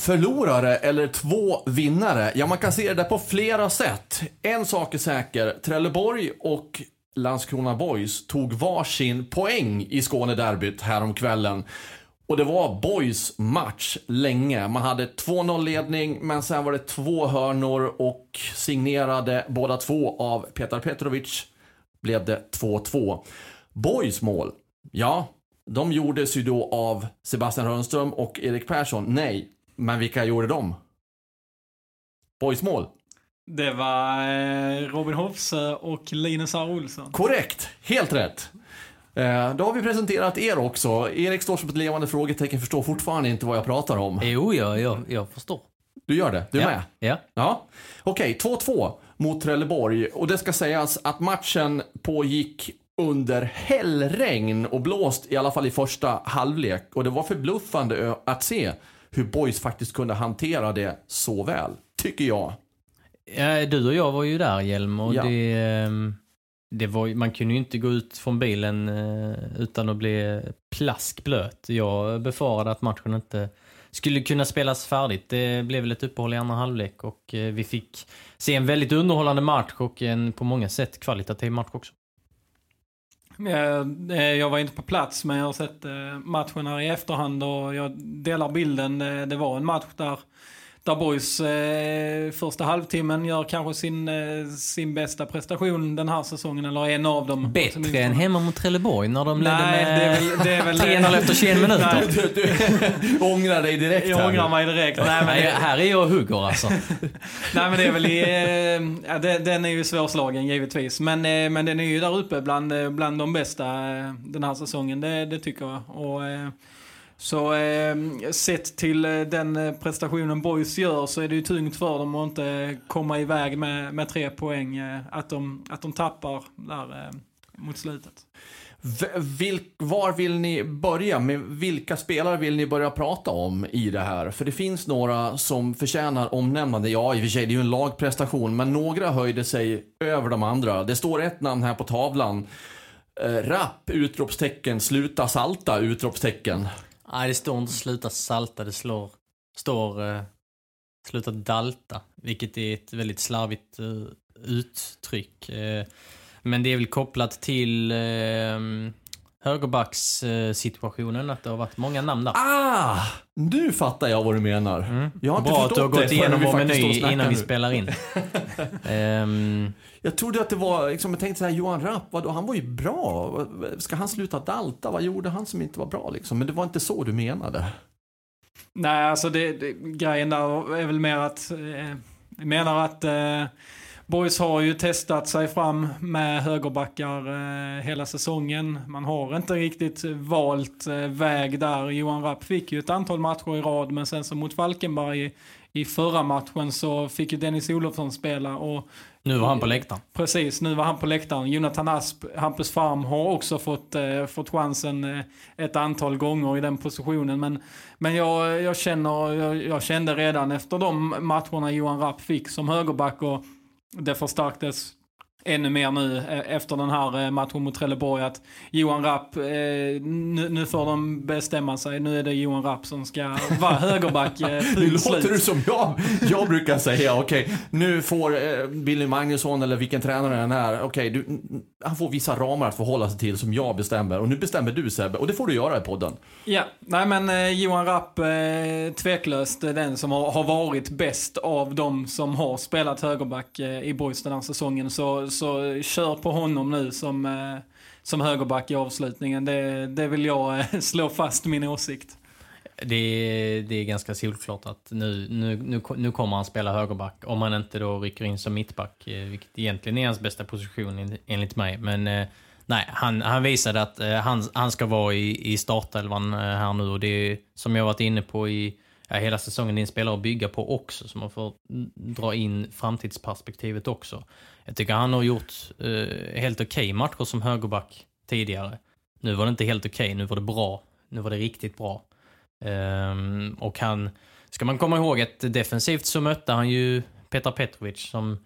Förlorare eller två vinnare? Ja, man kan se det där på flera sätt. En sak är säker. Trelleborg och Landskrona Boys tog varsin poäng i Skånederbyt häromkvällen. Och det var Boys match länge. Man hade 2-0 ledning, men sen var det två hörnor och signerade båda två av Petar Petrovic blev det 2-2. Boys mål, ja, de gjordes ju då av Sebastian Rönnström och Erik Persson. Nej, men vilka gjorde de? Boys mål. Det var eh, Robin Hofse och Linus R. Olsson. Korrekt, helt rätt. Eh, Då har vi presenterat er också. Erik står som ett levande frågetecken, förstår fortfarande inte vad jag pratar om. Jo, jag, jag, jag förstår. Du gör det? Du är ja. med? Ja. Ja. Okej, 2-2 mot Trelleborg. Och det ska sägas att matchen pågick under hällregn och blåst i alla fall i första halvlek. Och det var förbluffande att se hur boys faktiskt kunde hantera det så väl, tycker jag. Ja, du och jag var ju där, Hjelm, och Ja. det, ehm, det var, man kunde ju inte gå ut från bilen eh, utan att bli plaskblöt. Jag befarade att matchen inte skulle kunna spelas färdigt. Det blev väl ett uppehåll i andra halvlek och eh, vi fick se en väldigt underhållande match och en på många sätt kvalitativ match också. Eh, jag var inte på plats men jag har sett eh, matchen här i efterhand och jag delar bilden. Eh, det var en match där, där Boys eh, första halvtimmen gör kanske sin, eh, sin bästa prestation den här säsongen, eller en av dem. Bättre än hemma mot Trelleborg när de ledde med det är väl... Det är väl 3-0 efter 21 minuter. Nej, Du, du ångrar dig direkt jag här. ångrar mig direkt. Nej, men det, här är jag och hugger alltså. Nej men det är väl i, eh, ja, den är ju svårslagen givetvis. Men, eh, men den är ju där uppe bland, eh, bland de bästa eh, den här säsongen. Det, det tycker jag. Och, eh, så eh, sett till eh, den eh, prestationen Boys gör så är det ju tungt för dem att inte komma iväg med, med tre poäng. Eh, att, de, att de tappar där eh, mot slutet. V- Vil, var vill ni börja? Med vilka spelare vill ni börja prata om i det här? För det finns några som förtjänar omnämnande. Ja, i och för sig, det är ju en lagprestation, men några höjde sig över de andra. Det står ett namn här på tavlan. Eh, rapp! Utropstecken. Sluta salta! Utropstecken. Nej, det står inte sluta salta, det slår, står eh, sluta dalta, vilket är ett väldigt slarvigt eh, uttryck. Eh, men det är väl kopplat till eh, högerbackssituationen, att det har varit många namn där. Ah! Nu fattar jag vad du menar. Mm. Jag har inte Bra att du har gått igenom vår meny innan vi nu. spelar in. Ehm, Jag trodde att det var, liksom, jag tänkte så här, Johan Rapp, vadå, han var ju bra. Ska han sluta dalta? Vad gjorde han som inte var bra liksom? Men det var inte så du menade. Nej, alltså det, det, grejen där är väl mer att... Eh, jag menar att eh, Boys har ju testat sig fram med högerbackar eh, hela säsongen. Man har inte riktigt valt eh, väg där. Johan Rapp fick ju ett antal matcher i rad, men sen så mot Falkenberg i, i förra matchen så fick ju Dennis Olofsson spela och nu var han på läktaren. Precis, nu var han på läktaren. Jonathan Asp, Hampus Farm har också fått, eh, fått chansen eh, ett antal gånger i den positionen. Men, men jag, jag, känner, jag, jag kände redan efter de matcherna Johan Rapp fick som högerback och det förstärktes ännu mer nu eh, efter den här eh, matchen mot Trelleborg att Johan Rapp, eh, nu, nu får de bestämma sig. Nu är det Johan Rapp som ska vara högerback. Nu låter du som jag, jag brukar säga. Okej, nu får Billy Magnusson eller vilken tränare den är. Okej, du, han får vissa ramar att förhålla sig till som jag bestämmer. Och nu bestämmer du Sebbe. Och det får du göra i podden. Ja, nej men Johan Rapp tveklöst är den som har, har varit bäst av de som har spelat högerback i Boys den här säsongen. Så, så kör på honom nu som, eh, som högerback i avslutningen. Det, det vill jag eh, slå fast min åsikt. det är, det är ganska solklart att nu, nu, nu, nu kommer han spela högerback. Om han inte då rycker in som mittback, eh, vilket egentligen är hans bästa position enligt mig. Men nej, han, han visade att han, han ska vara i, i startelvan här nu och det är som jag varit inne på i ja, hela säsongen, är en spelare att bygga på också, så man får dra in framtidsperspektivet också. Jag tycker han har gjort eh, helt okej okay matcher som högerback tidigare. Nu var det inte helt okej, okay, nu var det bra. Nu var det riktigt bra. Um, och han, ska man komma ihåg att defensivt så mötte han ju Petar Petrovic som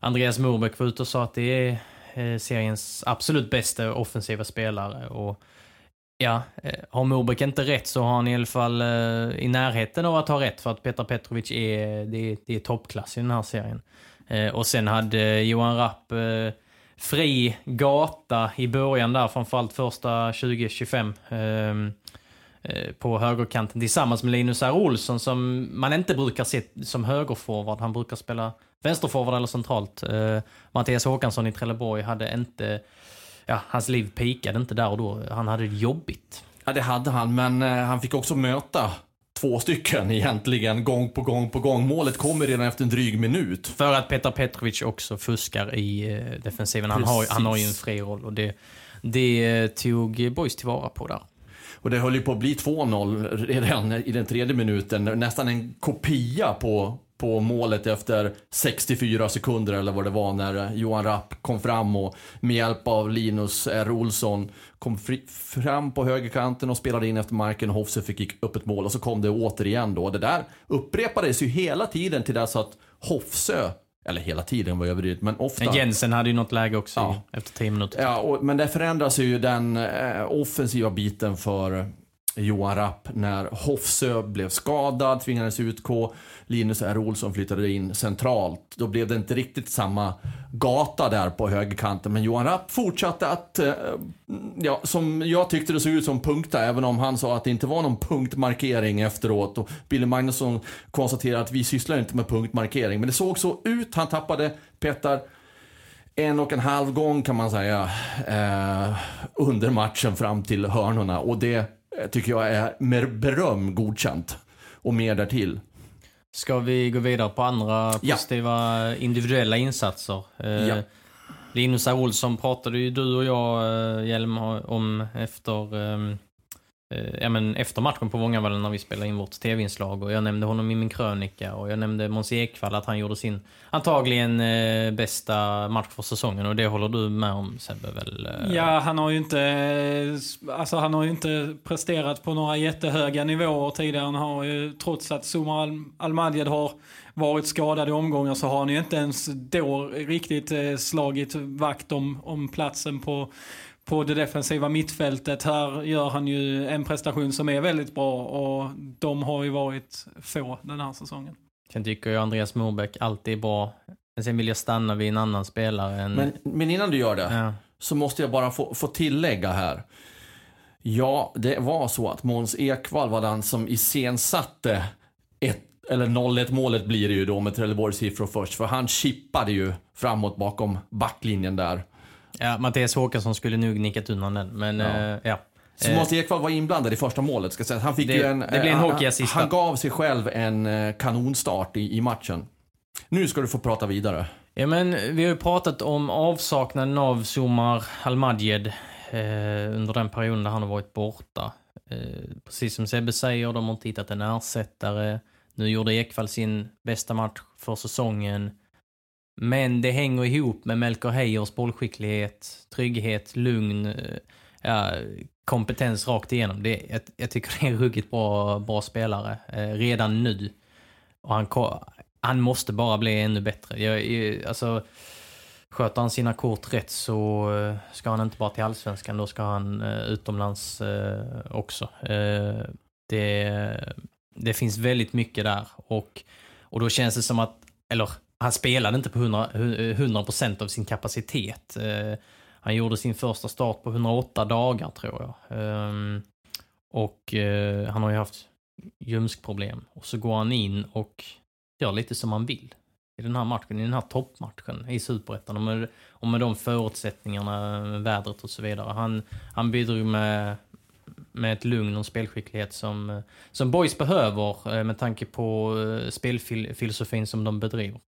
Andreas Morbäck var ute och sa att det är eh, seriens absolut bästa offensiva spelare. Och ja, eh, har Morbäck inte rätt så har han i alla fall eh, i närheten av att ha rätt för att Petar Petrovic är, det är, det är toppklass i den här serien. Eh, och sen hade Johan Rapp fri gata i början där, framförallt första 20-25 ehm, på högerkanten tillsammans med Linus R. Olsson som man inte brukar se som högerforward. Han brukar spela vänsterforward eller centralt. Mattias Håkansson i Trelleborg hade inte, ja, hans liv pikade inte där och då. Han hade det jobbigt. Ja, det hade han, men eh, han fick också möta två stycken egentligen, gång på gång på gång. Målet kommer redan efter en dryg minut. För att Petar Petrovic också fuskar i eh, defensiven. Han har, han har ju en fri roll och det, det eh, tog Boys tillvara på där. Och det höll ju på att bli 2-0 redan i den tredje minuten. Nästan en kopia på, på målet efter 64 sekunder eller vad det var när Johan Rapp kom fram och med hjälp av Linus R. Olsson kom fram på högerkanten och spelade in efter marken. Hofse fick upp ett mål och så kom det återigen då. Det där upprepades ju hela tiden till dess att Hofsö eller hela tiden var överdrivet, men ofta. Jensen hade ju något läge också ja. efter 10 minuter. Ja, och, men det förändras ju den eh, offensiva biten för Johan Rapp när Hofsö blev skadad, tvingades utgå. Linus R. Olsson flyttade in centralt. Då blev det inte riktigt samma gata där på högerkanten. Men Johan Rapp fortsatte att, eh, ja, som jag tyckte det såg ut som punkta, även om han sa att det inte var någon punktmarkering efteråt. Och Billy Magnusson konstaterade att vi sysslar inte med punktmarkering. Men det såg så ut. Han tappade Petar en och en halv gång kan man säga eh, under matchen fram till hörnorna. Och det tycker jag är med beröm godkänt. Och mer därtill. Ska vi gå vidare på andra positiva ja. individuella insatser? Eh, ja. Linus Olsson pratade ju du och jag, eh, Hjelm, om efter ehm, Eh, Eh, ja, men efter matchen på Vångavallen när vi spelade in vårt tv-inslag och jag nämnde honom i min krönika och jag nämnde Måns Ekvall att han gjorde sin antagligen eh, bästa match för säsongen och det håller du med om Sebbe väl? Eh? Ja, han har ju inte, eh, alltså han har ju inte presterat på några jättehöga nivåer tidigare. Han har ju, trots att Zuma Al Almadjed har varit skadad i omgångar så har han ju inte ens då riktigt eh, slagit vakt om, om platsen på på det defensiva mittfältet. Här gör han ju en prestation som är väldigt bra och de har ju varit få den här säsongen. Sen tycker jag Andreas Morbäck alltid är bra. Men sen vill jag stanna vid en annan spelare. Än... Men, men innan du gör det ja. så måste jag bara få, få tillägga här. Ja, det var så att Måns Ekvall var den som iscensatte ett eller 0-1 målet blir det ju då med Trelleborgs siffror först. För han chippade ju framåt bakom backlinjen där. Ja, Mattias Håkansson skulle nog nickat undan den, men ja. Uh, ja. Så Måns Ekvall var inblandad i första målet, ska säga. Han fick det, en... Det blev en hockeyassist. Han, han gav sig själv en eh, kanonstart i, i matchen. Nu ska du få prata vidare. Ja, men vi har ju pratat om avsaknaden av Somar Almadjed eh, under den perioden där han har varit borta. Eh, precis som Sebbe säger, de har inte hittat en ersättare. Nu gjorde Ekvall sin bästa match för säsongen. Men det hänger ihop med Melker Heijers bollskicklighet, trygghet, lugn, eh, ja, kompetens rakt igenom. Det, jag, jag tycker det är en ruggigt bra, bra spelare eh, redan nu. Och han, han måste bara bli ännu bättre. Jag, alltså, sköter han sina kort rätt så eh, ska han inte bara till allsvenskan, då ska han eh, utomlands eh, också. Eh, det, det finns väldigt mycket där och, och då känns det som att, eller han spelade inte på 100%, procent av sin kapacitet. Eh, han gjorde sin första start på 108 dagar tror jag. Ehm, och eh, han har ju haft ljumskproblem. Och så går han in och gör lite som han vill i den här matchen, i den här toppmatchen i Superettan. Och med, och med de förutsättningarna, vädret och så vidare. Han, han bidrog med med ett lugn och en spelskicklighet som, som Boys behöver eh, med tanke på spelfilosofin som de bedriver.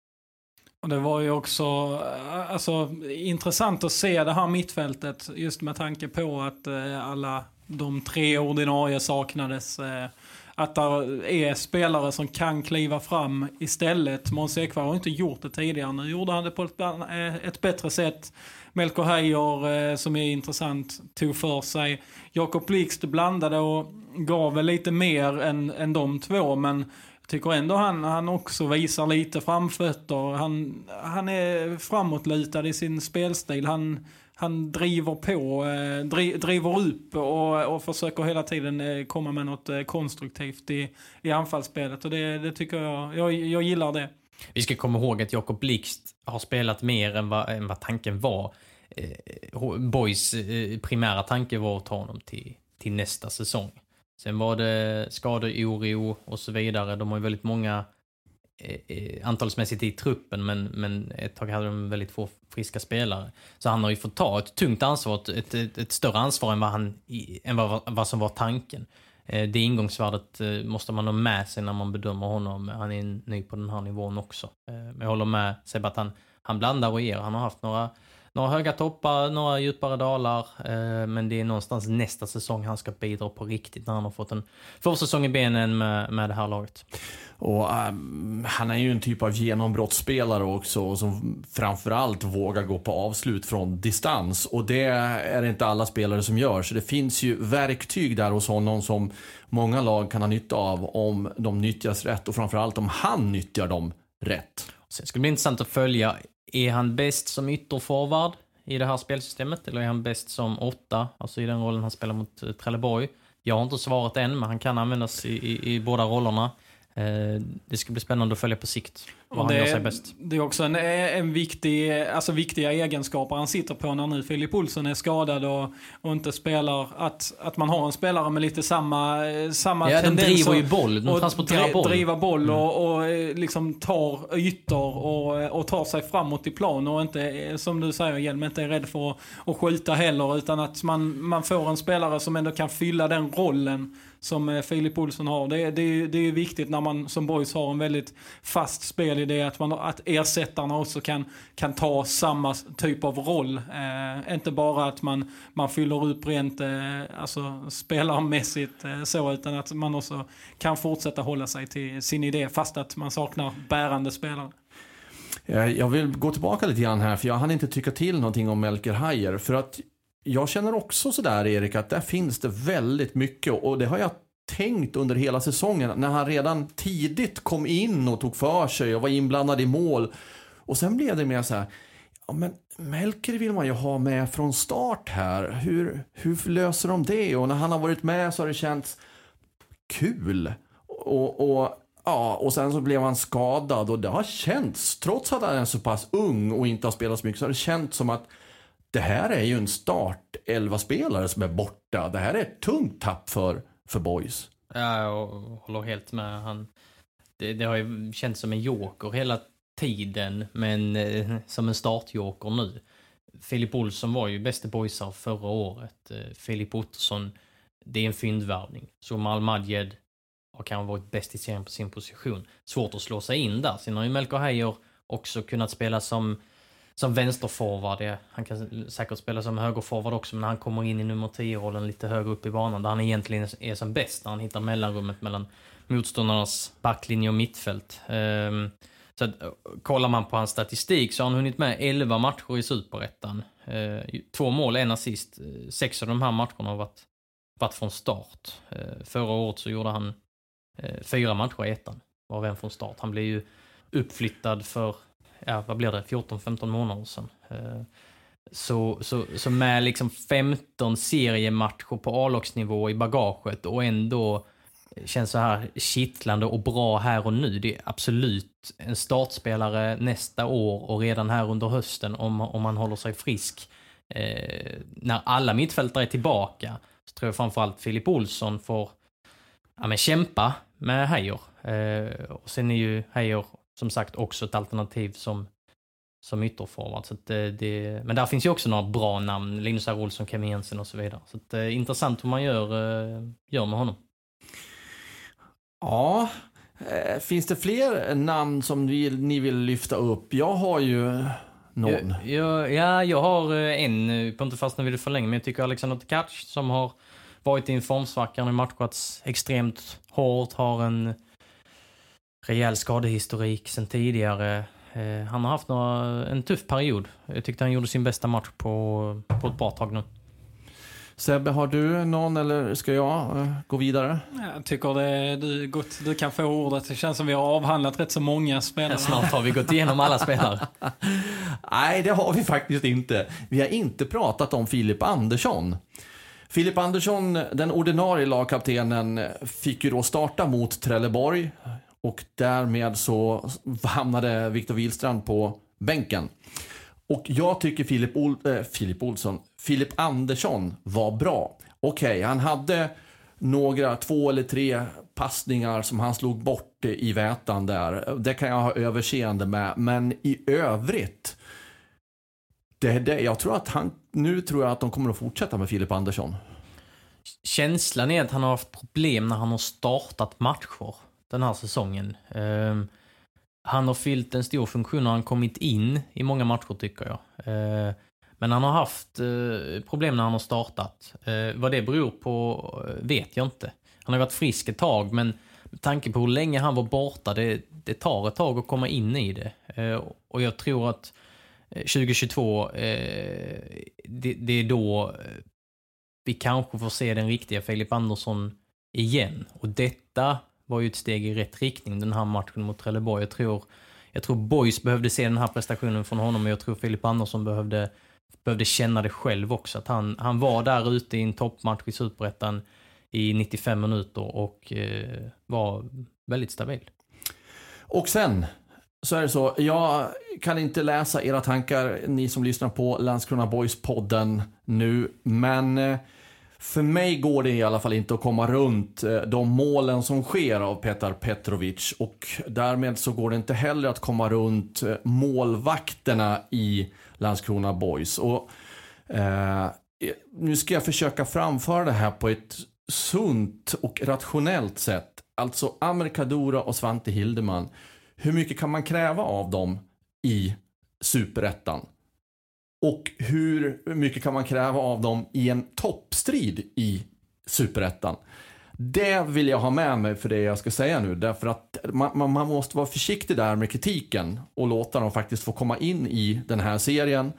Och det var ju också eh, alltså, intressant att se det här mittfältet just med tanke på att eh, alla de tre ordinarie saknades. Eh, att det är spelare som kan kliva fram istället. Måns Ekvall har inte gjort det tidigare. Nu gjorde han det på ett, ett bättre sätt. Melker Heijer, eh, som är intressant, tog för sig. Jakob Blixt blandade och gav väl lite mer än, än de två, men tycker ändå han, han också visar lite framfötter. Han, han är framåtlutad i sin spelstil. Han, han driver på, eh, driver upp och, och försöker hela tiden eh, komma med något eh, konstruktivt i, i anfallsspelet. Och det, det tycker jag, jag, jag gillar det. Vi ska komma ihåg att Jakob Blixt har spelat mer än vad, än vad tanken var. Eh, Boys eh, primära tanke var att ta honom till, till nästa säsong. Sen var det skadeoro och så vidare. De har ju väldigt många eh, eh, antalsmässigt i truppen, men, men ett tag hade de väldigt få friska spelare. Så han har ju fått ta ett tungt ansvar, ett, ett, ett större ansvar än vad, han, än vad, vad som var tanken. Eh, det ingångsvärdet eh, måste man ha med sig när man bedömer honom. Han är ny på den här nivån också. Eh, men jag håller med Sebbe att han, han blandar och ger. Han har haft några, några höga toppar, några djupare dalar. Men det är någonstans nästa säsong han ska bidra på riktigt när han har fått en försäsong i benen med, med det här laget. Och um, Han är ju en typ av genombrottsspelare också som framförallt vågar gå på avslut från distans. Och det är det inte alla spelare som gör. Så det finns ju verktyg där hos honom som många lag kan ha nytta av om de nyttjas rätt och framförallt om han nyttjar dem rätt. Sen skulle det bli intressant att följa. Är han bäst som ytterforward i det här spelsystemet eller är han bäst som åtta? Alltså i den rollen han spelar mot eh, Trelleborg. Jag har inte svarat än, men han kan användas i, i, i båda rollerna. Eh, det ska bli spännande att följa på sikt vad han gör sig bäst. Det är också en, en viktig, alltså viktiga egenskaper han sitter på när nu Filip Olsson är skadad och, och inte spelar. Att, att man har en spelare med lite samma, samma ja, tendens. de driver ju boll, de transporterar dri, boll. Driva boll mm. och, och liksom tar ytor och, och tar sig framåt i plan och inte, som du säger Hjelm, inte är rädd för att, att skjuta heller. Utan att man, man får en spelare som ändå kan fylla den rollen som eh, Filip Olsson har. Det, det, det är viktigt när man som boys har en väldigt fast spelidé att, man, att ersättarna också kan, kan ta samma typ av roll. Eh, inte bara att man, man fyller upp rent eh, alltså, spelarmässigt eh, så, utan att man också kan fortsätta hålla sig till sin idé fast att man saknar bärande spelare. Eh, jag vill gå tillbaka lite grann här, för jag hann inte tycka till någonting om Melker Hajer. För att jag känner också sådär Erik att där finns det väldigt mycket och det har jag tänkt under hela säsongen när han redan tidigt kom in och tog för sig och var inblandad i mål. Och sen blev det mer så här, ja men Melker vill man ju ha med från start här. Hur, hur löser de det? Och när han har varit med så har det känts kul. Och, och, ja, och sen så blev han skadad och det har känts, trots att han är så pass ung och inte har spelat så mycket, så har det känts som att det här är ju en start 11-spelare som är borta. Det här är ett tungt tapp för, för boys. Ja, jag håller helt med. Han, det, det har ju känts som en joker hela tiden, men eh, som en startjoker nu. Filip Olsson var ju bäste boysar förra året. Eh, Filip Ottosson, det är en fyndvärvning. Så Malmadjed har kanske varit bäst i serien på sin position. Svårt att slå sig in där. Sen har ju Melker Heijer också kunnat spela som som vänsterforward. Han kan säkert spela som högerforward också, men han kommer in i nummer 10-rollen lite högre upp i banan, där han egentligen är som bäst, när han hittar mellanrummet mellan motståndarnas backlinje och mittfält. Um, så att, kollar man på hans statistik så har han hunnit med 11 matcher i Superettan. Uh, två mål, en assist. Eh, sex av de här matcherna har varit, varit från start. Uh, förra året så gjorde han eh, fyra matcher i ettan, var en från start. Han blev ju uppflyttad för ja, vad blir det, 14-15 månader sedan. Eh, så, så, så med liksom 15 seriematcher på A-lagsnivå i bagaget och ändå känns så här kittlande och bra här och nu. Det är absolut en startspelare nästa år och redan här under hösten om, om man håller sig frisk. Eh, när alla mittfältare är tillbaka så tror jag framförallt Filip Olsson får ja, men kämpa med Heijer. Eh, och sen är ju Heijer som sagt också ett alternativ som som ytterforward. Så det, det, men där finns ju också några bra namn, Linus R. Olsson, Kevin Jensen och så vidare. Så det är intressant hur man gör, gör med honom. Ja, eh, finns det fler namn som ni vill lyfta upp? Jag har ju någon. Ja, ja, jag har en, på inte fastna vid det för länge, men jag tycker Alexander Tkac som har varit i en formsvacka, och matchats extremt hårt, har en rejäl skadehistorik sen tidigare. Eh, han har haft några, en tuff period. Jag tyckte han gjorde sin bästa match på, på ett bra tag nu. Sebbe, har du någon eller ska jag uh, gå vidare? Jag tycker det, du, gott, du kan få ordet. Det känns som vi har avhandlat rätt så många spelare. snart har vi gått igenom alla spelare. Nej, det har vi faktiskt inte. Vi har inte pratat om Filip Andersson. Filip Andersson, den ordinarie lagkaptenen, fick ju då starta mot Trelleborg och därmed så hamnade Viktor Wihlstrand på bänken. Och jag tycker Filip, Ol äh, Filip Olsson, Filip Andersson var bra. Okej, okay, han hade några, två eller tre passningar som han slog bort i vätan där. Det kan jag ha överseende med. Men i övrigt, det, det, jag tror att han, nu tror jag att de kommer att fortsätta med Filip Andersson. Känslan är att han har haft problem när han har startat matcher den här säsongen. Ehm, han har fyllt en stor funktion när han kommit in i många matcher tycker jag. Ehm, men han har haft eh, problem när han har startat. Ehm, vad det beror på eh, vet jag inte. Han har varit frisk ett tag men med tanke på hur länge han var borta, det, det tar ett tag att komma in i det. och jag tror att eh, 2022, det, det är då vi kanske får se den riktiga Filip Andersson igen. Och detta var ju ett steg i rätt riktning, den här matchen mot Trelleborg. Jag tror, jag tror Boys behövde se den här prestationen från honom och jag tror Filip Andersson behövde, behövde känna det själv också. Att han, han var där ute i en toppmatch i Superettan i 95 minuter och eh, var väldigt stabil. Och sen så är det så, jag kan inte läsa era tankar, ni som lyssnar på Landskrona Boys-podden nu, men eh, för mig går det i alla fall inte att komma runt eh, de målen som sker av Petar Petrovic och därmed så går det inte heller att komma runt eh, målvakterna i Landskrona Boys. Och, eh, eh, nu ska jag försöka framföra det här på ett sunt och rationellt sätt. Alltså Amer Kadura och Svante Hildeman. Hur mycket kan man kräva av dem i superettan? Och hur mycket kan man kräva av dem i en toppstrid i Superettan? Det vill jag ha med mig för det jag ska säga nu. Därför att man, man, man, måste vara försiktig där med kritiken och låta dem faktiskt få komma in i den här serien.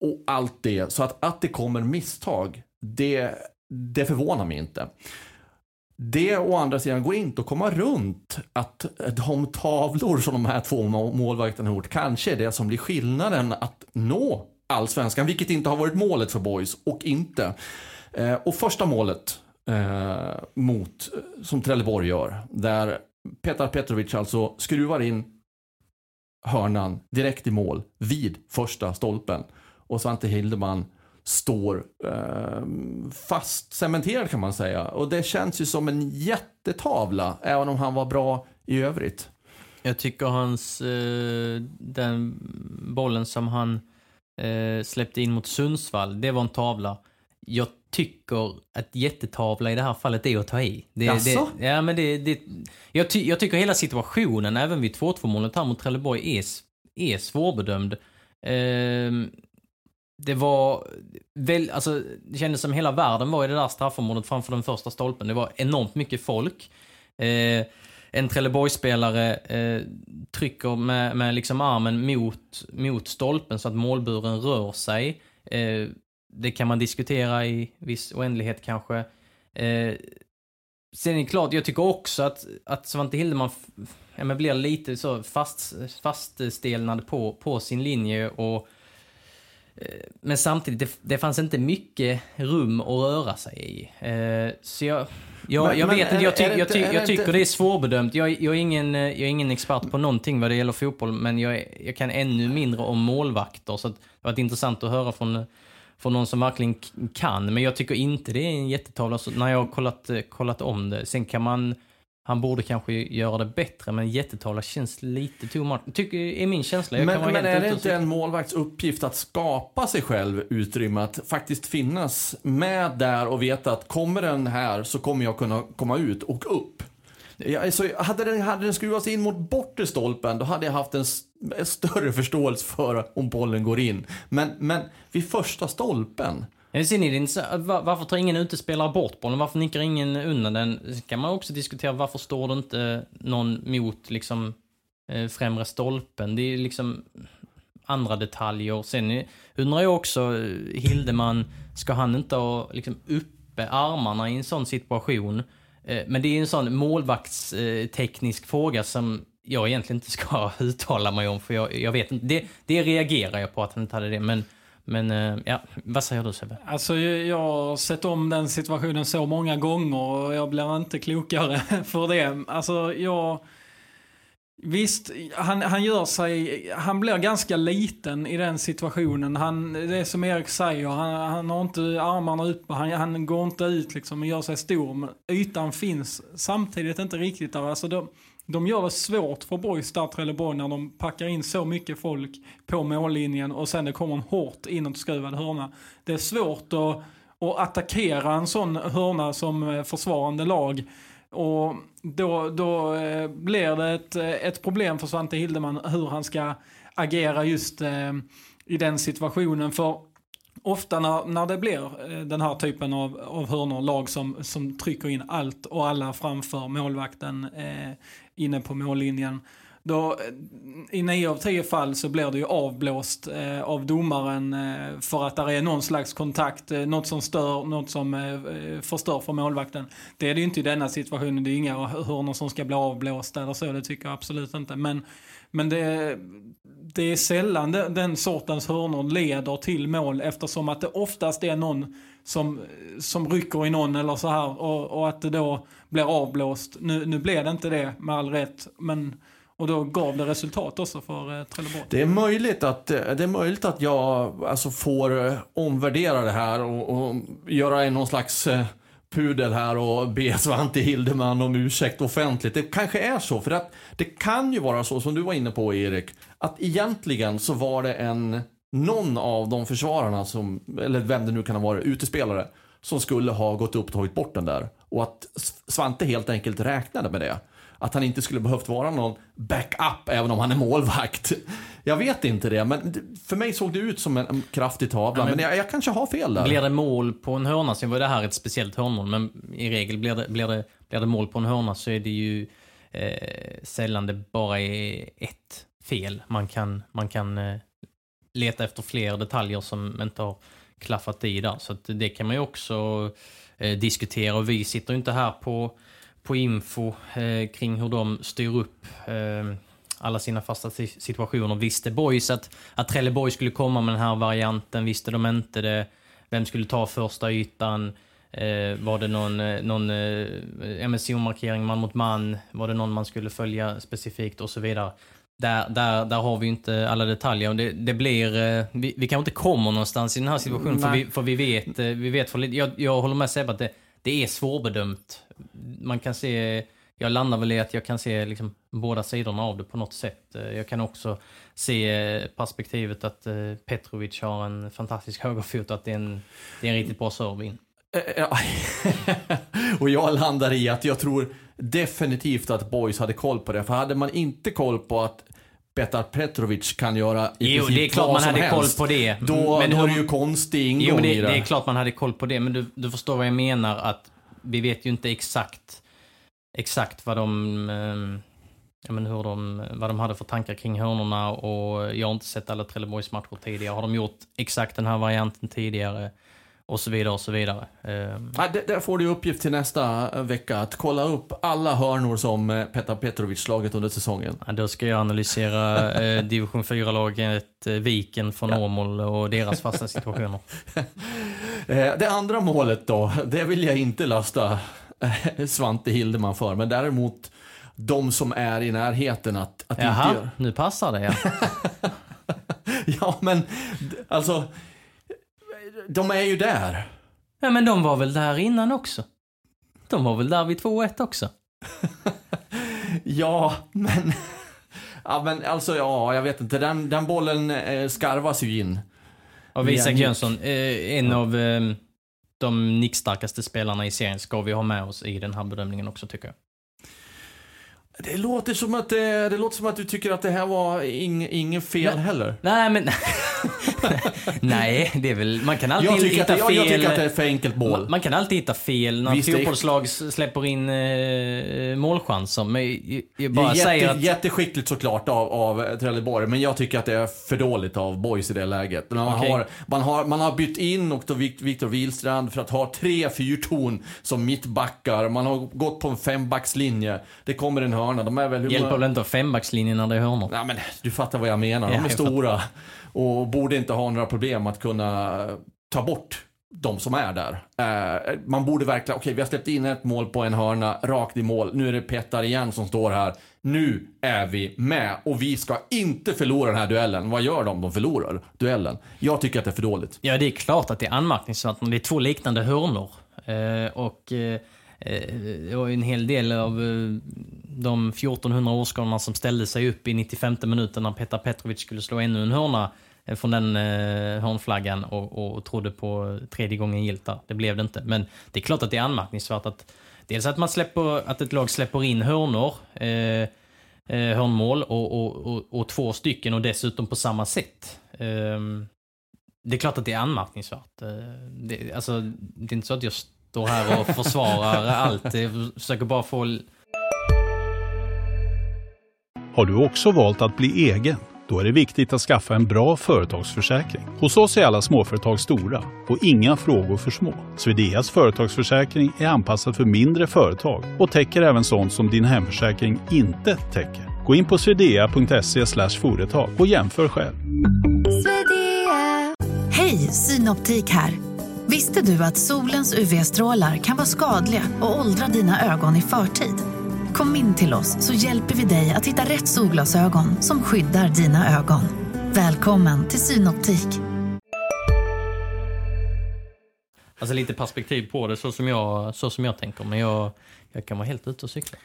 Och allt det. Så att, att det kommer misstag, det, det förvånar mig inte. Det å andra sidan går inte att komma runt att de tavlor som de här två målvakterna har gjort kanske är det som blir skillnaden att nå allsvenskan, vilket inte har varit målet för Boys och inte. Eh, och första målet eh, mot, eh, som Trelleborg gör, där Petar Petrovic alltså skruvar in hörnan direkt i mål vid första stolpen. Och Svante Hildeman står eh, fast cementerad kan man säga. Och det känns ju som en jättetavla, även om han var bra i övrigt. Jag tycker hans, eh, den bollen som han eh, släppte in mot Sundsvall, det var en tavla. Jag tycker att jättetavla i det här fallet är att ta i. Det, det, ja, men det, det, jag, ty, jag tycker hela situationen, även vid 2-2 målet här mot Trelleborg, är, är svårbedömd. Eh, det var väl, alltså, det kändes som hela världen var i det där straffområdet framför den första stolpen. Det var enormt mycket folk. Eh, en Trelleborgsspelare eh, trycker med, med liksom armen mot, mot stolpen så att målburen rör sig. Eh, det kan man diskutera i viss oändlighet kanske. Eh, sen är det klart, jag tycker också att, att Svante Hildeman ja, men blir lite så fast, faststelnad på, på sin linje och eh, men samtidigt, det, det fanns inte mycket rum att röra sig i. Eh, så jag, jag, men, jag vet inte, jag, ty, jag, ty, jag tycker det är svårbedömt. Jag, jag, är ingen, jag är ingen expert på någonting vad det gäller fotboll, men jag, jag kan ännu mindre om målvakter. Så det har varit intressant att höra från, från någon som verkligen kan. Men jag tycker inte det är en jättetavla när jag har kollat, kollat om det. Sen kan man han borde kanske göra det bättre, men jättetavla känns lite too. Tycker, är min känsla. Jag Men, men är det inte en målvakts uppgift att skapa sig själv utrymme, att faktiskt finnas med där och veta att kommer den här så kommer jag kunna komma ut och upp. Jag, så hade, den, hade den skruvats in mot bortre stolpen, då hade jag haft en, s- en större förståelse för om bollen går in. Men, men vid första stolpen, är eh, varför tar ingen utespelare bort bollen? Varför nickar ingen undan den? Sen kan man också diskutera varför står det inte någon mot liksom eh, främre stolpen? Det är liksom andra detaljer. Sen eh, undrar jag också, Hildeman, ska han inte ha liksom uppe armarna i en sån situation? Men det är en sån målvaktsteknisk fråga som jag egentligen inte ska uttala mig om, för jag, jag vet inte. Det, det reagerar jag på att han inte hade det, men, men eh, ja, vad säger du Sebbe? Alltså jag jag har sett om den situationen så många gånger och jag blir inte klokare för det. Alltså jag... Visst, han, han gör sig... Han blir ganska liten i den situationen. Han, det är som Erik säger, han, han har inte armarna uppe, han, han går inte ut liksom och gör sig stor. Men ytan finns samtidigt inte riktigt där. Alltså de, de gör det svårt för Borg, där Trelleborg när de packar in så mycket folk på mållinjen och sen det kommer en hårt inåtskruvad hörna. Det är svårt att, att attackera en sån hörna som eh, försvarande lag. Och då, då eh, blir det ett, eh, ett problem för Svante Hildeman hur han ska agera just i den situationen. För ofta när, när det blir eh, den här typen av, av hörnor, lag som, som trycker in allt och alla framför målvakten eh, inne på mållinjen. Då, eh, I nio av tio fall så blir det ju avblåst eh, av domaren eh, för att det är någon slags kontakt, eh, något som stör, något som eh, eh, förstör för målvakten. Det är det ju inte i denna situationen, det är inga hörnor som ska bli avblåsta eller så, det tycker jag absolut inte. Men, men det, det är sällan den, den sortens hörnor leder till mål eftersom att det oftast är någon som, som rycker i någon eller så här och, och att det då blir avblåst. Nu, nu blev det inte det med all rätt, men och då gav det resultat också för eh, Trelleborg. Det är möjligt att, eh, det är möjligt att jag alltså, får eh, omvärdera det här och, och göra någon slags eh, pudel här och be Svante Hildeman om ursäkt offentligt. Det kanske är så, för att det kan ju vara så som du var inne på Erik, att egentligen så var det en, någon av de försvararna som, eller vem det nu kan ha varit, utespelare, som skulle ha gått upp och tagit bort den där. Och att Svante helt enkelt räknade med det. Att han inte skulle behövt vara någon backup även om han är målvakt. Jag vet inte det, men för mig såg det ut som en, kraftig tavla. men jag, jag kanske har fel där. Blir det mål på en hörna, sen var det här ett speciellt hörnmål, men i regel blir det, blir det, blir det mål på en hörna så är det ju eh, sällan det bara är ett fel. Man kan, man kan eh, leta efter fler detaljer som inte har klaffat i där. Så det kan man ju också eh, diskutera och vi sitter ju inte här på, på info eh, kring hur de styr upp eh, alla sina fasta si- situationer. Visste Boys att, att Trelleborg skulle komma med den här varianten? Visste de inte det? Vem skulle ta första ytan? Eh, var det någon, eh, någon eh, MSO-markering man mot man? Var det någon man skulle följa specifikt och så vidare? Där, där, där har vi inte alla detaljer. Det, det blir, eh, vi, vi kanske inte kommer någonstans i den här situationen för vi, för vi vet, eh, vi vet för lite. Jag, jag håller med Sebbe att det, det är svårbedömt. Man kan se, jag landar väl i att jag kan se liksom båda sidorna av det på något sätt. Eh, jag kan också se perspektivet att eh, Petrovic har en fantastisk högerfot och att det är en, det är en riktigt bra serve in. Eh, och jag landar i att jag tror definitivt att Boys hade koll på det. För hade man inte koll på att Petar Petrovic kan göra i Jo, det är klart man hade helst, koll på det. Då, Men då hur- är det ju konstig ingång Jo, men det, i det. det är klart man hade koll på det, men du, du förstår vad jag menar att vi vet ju inte exakt exakt vad de, eh, ja, men hur de, vad de hade för tankar kring hörnorna och jag har inte sett alla Trelleborgs matcher tidigare. Har de gjort exakt den här varianten tidigare? Och så vidare och så vidare. Eh, Ja, där får du uppgift till nästa eh, vecka att kolla upp alla hörnor som eh, Petar Petrovic slagit under säsongen. Ja, då ska jag analysera eh, division 4-laget eh, Viken från Ja. Åmål och deras fasta situationer. Det andra målet då, det vill jag inte lasta Svante Hildeman för. Men däremot de som är i närheten att, att inte Jaha, göra. nu passar det ja. Ja, men alltså. De är ju där. Ja men de var väl där innan också? De var väl där vid 2-1 också? ja, men... ja, men alltså, ja, jag vet inte. Den, den bollen eh, skarvas ju in. Av Isak. Jönsson, eh, en av eh, de nickstarkaste spelarna i serien ska vi ha med oss i den här bedömningen också tycker jag. Det låter som att, det, det låter som att du tycker att det här var ing, ingen fel Nej. heller. Nej, men... Nej, det är väl... Man kan alltid Jag hitta det- fel... jag tycker att det är ett för enkelt mål. Man, man kan alltid hitta fel när Visst, är- fotbollslag släpper in eh, målchanser. Men jag, bara jätte, säger att... jätteskickligt såklart av, av Trelleborg, men jag tycker att det är för dåligt av Boys i det läget. Man, Okej. har, man, har, man har bytt in och Victor Wihlstrand för att ha tre fyrtorn som mittbackar. Man har gått på en fembackslinje. Det kommer en hörna. De är väl... Hjälper väl inte fembackslinjen när det är hörnor? Nej, men du fattar vad jag menar. De Ja, är jag stora och borde inte ha några problem att kunna ta bort de som är där. Eh, man borde verkligen, okej vi har släppt in ett mål på en hörna, rakt i mål. Nu är det Petar igen som står här. Nu är vi med och vi ska inte förlora den här duellen. Vad gör de? De förlorar duellen. Jag tycker att det är för dåligt. Ja, det är klart att det är anmärkningsvärt när det är två liknande hörnor. Eh, och eh, eh och en hel del av eh, de 1400 åskådarna som ställde sig upp i 95 minuten när Petar Petrovic skulle slå ännu en hörna eh, från den eh, hörnflaggan och, och trodde på eh, tredje gången gilt där. Det blev det inte. Men det är klart att det är anmärkningsvärt att dels att man släpper, att ett lag släpper in hörnor eh, eh, hörnmål och, och, och, och två stycken och dessutom på samma sätt. Eh, det är klart att det är anmärkningsvärt. Eh, Det, alltså, det är inte så att jag står här och försvarar allt. Jag försöker bara få... Har du också valt att bli egen? Då är det viktigt att skaffa en bra företagsförsäkring. Hos oss är alla småföretag stora och inga frågor för små. Swedeas företagsförsäkring är anpassad för mindre företag och täcker även sånt som din hemförsäkring inte täcker. Gå in på swedea.se företag och jämför själv. Hej, Synoptik här. Visste du att solens UV-strålar kan vara skadliga och åldra dina ögon i förtid? Kom in till oss så hjälper vi dig att hitta rätt solglasögon som skyddar dina ögon. Välkommen till Synoptik. Alltså lite perspektiv på det så som jag, så som jag tänker. Men jag, jag kan vara helt ute och cykla.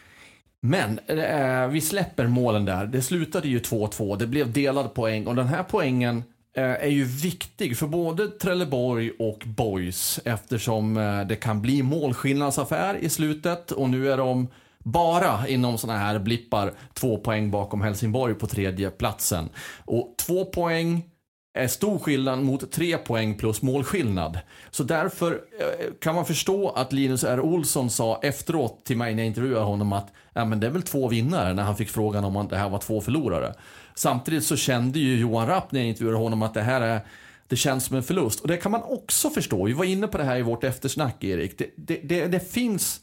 Men eh, vi släpper målen där. Det slutade ju 2-2. Det blev delad poäng och den här poängen eh, är ju viktig för både Trelleborg och Boys eftersom eh, det kan bli målskillnadsaffär i slutet och nu är de bara inom sådana här blippar två poäng bakom Helsingborg på tredje platsen. Och två poäng är stor skillnad mot tre poäng plus målskillnad. Så därför eh, kan man förstå att Linus R. Olsson sa efteråt till mig när jag intervjuade honom att ja, men det är väl två vinnare när han fick frågan om det här var två förlorare. Samtidigt så kände ju Johan Rapp när jag intervjuade honom att det här är det känns som en förlust. Och det kan man också förstå. Vi var inne på det här i vårt eftersnack, Erik. Det, det, det, det finns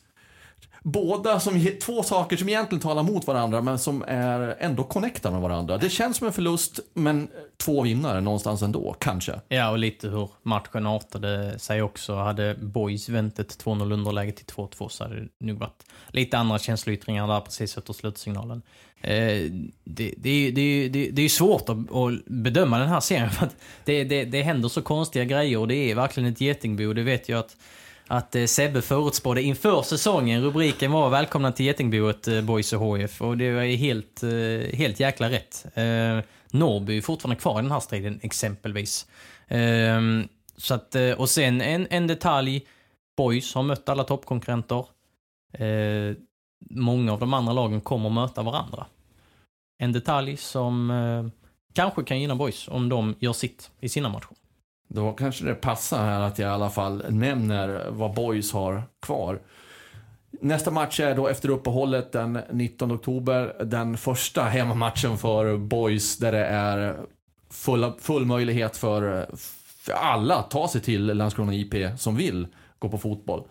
båda som, två saker som egentligen talar mot varandra men som är ändå connectar med varandra. Det känns som en förlust men eh, två vinnare någonstans ändå, kanske. Ja, och lite hur matchen artade sig också. Hade Boys vänt ett 2-0 underläge till 2-2 så hade det nog varit lite andra känsloyttringar där precis efter slutsignalen. Eh, det, det, är- det, det, det är svårt att, att bedöma den här serien för att det, det, det händer så konstiga grejer och det är verkligen ett getingbo. Det vet jag att att eh, Sebbe förutspådde inför säsongen. Rubriken var Välkomna till Getingboet eh, Boys och HF och det var ju helt, eh, helt jäkla rätt. Eh, Norrby är fortfarande kvar i den här striden exempelvis. Eh, så att, eh, och sen en, en detalj. Boys har mött alla toppkonkurrenter. Eh, många av de andra lagen kommer möta varandra. En detalj som eh, kanske kan gynna Boys om de gör sitt i sina matcher. Då kanske det passar här att jag i alla fall nämner vad Boys har kvar. Nästa match är då efter uppehållet den 19 oktober. Den första hemmamatchen för Boys där det är full, full möjlighet för, för alla att ta sig till Landskrona IP som vill gå på fotboll.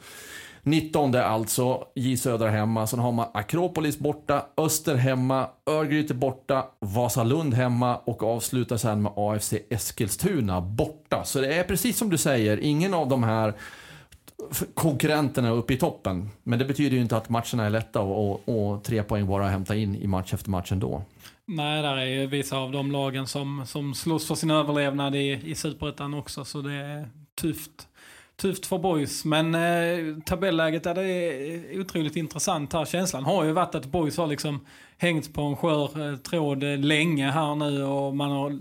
19 alltså, J Södra hemma. Sen har man Akropolis borta, Öster hemma, Örgryte borta, Vasalund hemma och avslutar sen med AFC Eskilstuna borta. Så det är precis som du säger, ingen av de här konkurrenterna uppe i toppen. Men det betyder ju inte att matcherna är lätta och, och, och tre poäng bara att hämta in i match efter match ändå. Nej, där är ju vissa av de lagen som, som slåss för sin överlevnad i, i Superettan också, så det är tufft tufft för boys. Men eh, tabelläget är det otroligt intressant här. Känslan har ju varit att boys har liksom hängt på en skör eh, tråd eh, länge här nu och man har eh,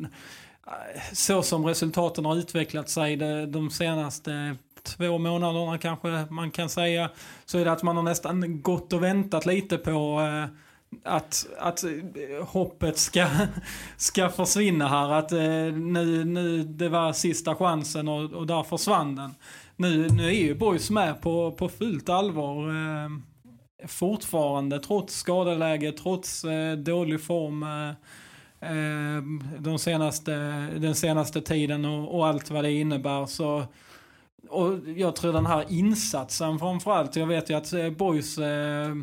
så som resultaten har utvecklat sig de, de senaste två månaderna kanske man kan säga så är det att man har nästan gått och väntat lite på eh, att, att eh, hoppet ska, ska försvinna här. Att eh, nu, nu det var sista chansen och, och där försvann den. Nu, nu är ju Boys med på, på fullt allvar. Eh, fortfarande trots skadeläge, trots eh, dålig form eh, eh, de senaste, den senaste tiden och, och, allt vad det innebär. Så, och jag tror den här insatsen framförallt. Jag vet ju att eh, Boys eh,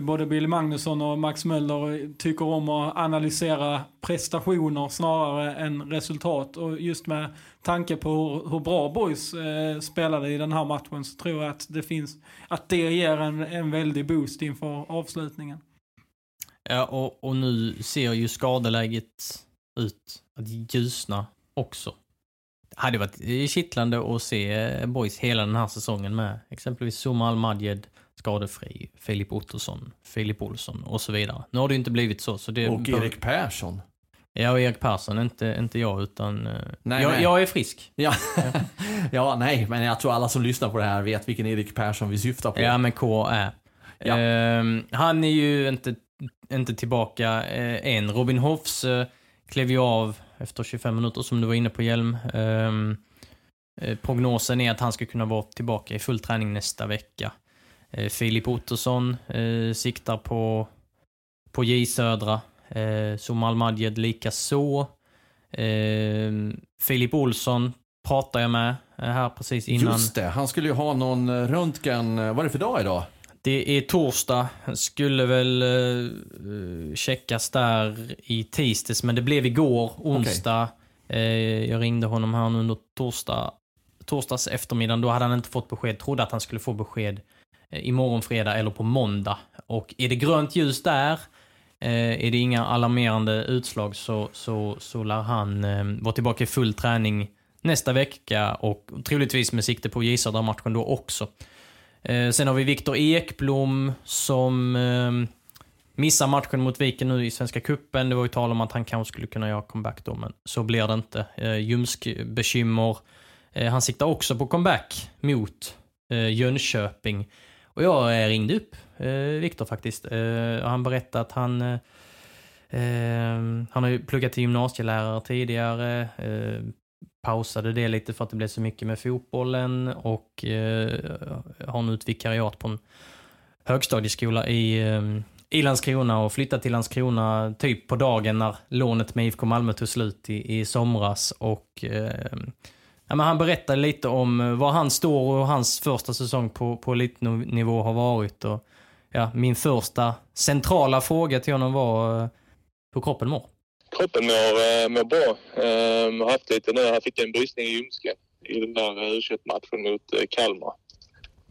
både Bill Magnusson och Max Möller tycker om att analysera prestationer snarare än resultat. Och just med tanke på hur, bra boys eh, spelade i den här matchen så tror jag att det finns, att det ger en, en väldig boost inför avslutningen. Ja, och, och nu ser ju skadeläget ut att ljusna också. Det hade varit kittlande att se eh, boys hela den här säsongen med exempelvis Zuma Al-Madjed, skadefri, Filip Ottosson, Filip Olsson och så vidare. Nu har det ju inte blivit så. så det och Erik Persson. Ja, och Erik Persson, inte, inte jag utan... Eh, nej, jag, nej. jag är frisk. Ja. ja, nej, men jag tror alla som lyssnar på det här vet vilken Erik Persson vi syftar på. Ja, men K är. Ja. Uh, han är ju inte, inte tillbaka uh, än. Robin Hoffs uh, klev ju av efter 25 minuter som du var inne på Hjelm. Uh, prognosen är att han ska kunna vara tillbaka i full träning nästa vecka. Eh, Filip Ottosson eh, siktar på, på J Södra. Eh, Somal Madjed likaså. Eh, Filip Olsson pratar jag med eh, här precis innan. Just det, han skulle ju ha någon eh, röntgen. Vad är det för dag idag? Det är torsdag. Skulle väl uh, checkas där i tisdags, men det blev igår, onsdag. Okay. Uh, jag ringde honom här under torsdag, torsdags eftermiddag. Då hade han inte fått besked. Trodde att han skulle få besked Eh, Eh, imorgon fredag eller på måndag. Och är det grönt ljus där, eh, är det inga alarmerande utslag så, så, så lär han eh, vara tillbaka i full träning nästa vecka och troligtvis med sikte på j matchen då också. Sen har vi Viktor Ekblom som missar matchen mot Viken nu i Svenska Kuppen. Det var ju tal om att han kanske skulle kunna göra comeback då, men så blir det inte. Ljumsk-bekymmer. Han siktar också på comeback mot Jönköping. Och jag eh, ringde upp eh, Viktor faktiskt. Eh, han berättade att han eh, eh, han har ju pluggat till gymnasielärare tidigare. Eh, pausade det lite för att det blev så mycket med fotbollen och eh, har nu ett vikariat på en högstadieskola i, eh, i Landskrona och flyttade till Landskrona typ på dagen när lånet med IFK Malmö tog slut i, i somras. Och Ja, men han berättade lite om eh, var han står och hans första säsong på, på elitnivå har varit. Och, ja, min första centrala fråga till honom var eh, hur kroppen mår. Kroppen mår, eh, mår bra. Jag har haft lite nu. Han fick en bristning i ljumsken i den där u matchen mot Kalmar.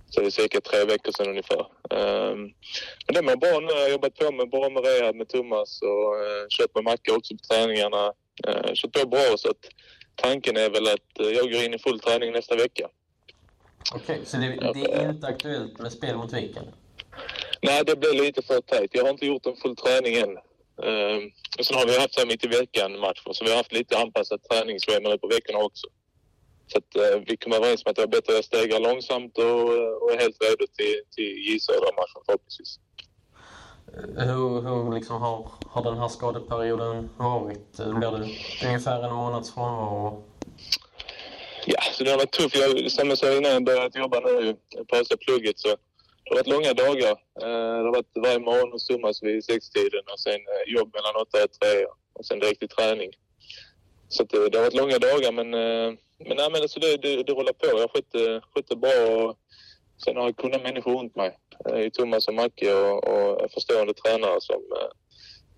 Så det är cirka tre veckor sedan ungefär. Ehm, men det mår bra nu. Jag har jobbat på med bra med rehab med Thomas och kört med Macke också på träningarna. Ehm, kört på bra så att tanken är väl att eh, jag går in i full träning nästa vecka. Okej, okay, så det, det, är inte aktuellt med spel mot Viken? Nej, det blir lite för tajt. Jag har inte gjort en full träning än. Och sen har vi haft så här mitt i veckan matcher, så vi har hatt lite anpassat träningsschema nu på veckorna också. Så att, uh, vi kom överens om att det är bättre att stega långsamt och, och är helt redo till, till J Södra-matchen förhoppningsvis. Hur, hur liksom har, har den här skadeperioden varit? Eh, blir det ungefär en månads frånvaro? Ja, så det har varit tufft. Jag, som jag sa innan jag började jobba nu, pausa plugget, så det har varit långa dagar. Eh, det har varit varje morgon och summas vid sextiden och sen eh, jobb mellan åtta och tre och sen direkt till träning. Så det, det har varit långa dagar men, men, nej, men alltså det, det, det rullar på. Jag har skött, det bra och sen har jag kunnat människor runt mig. I Thomas och Macke och, och förstående tränare som, eh,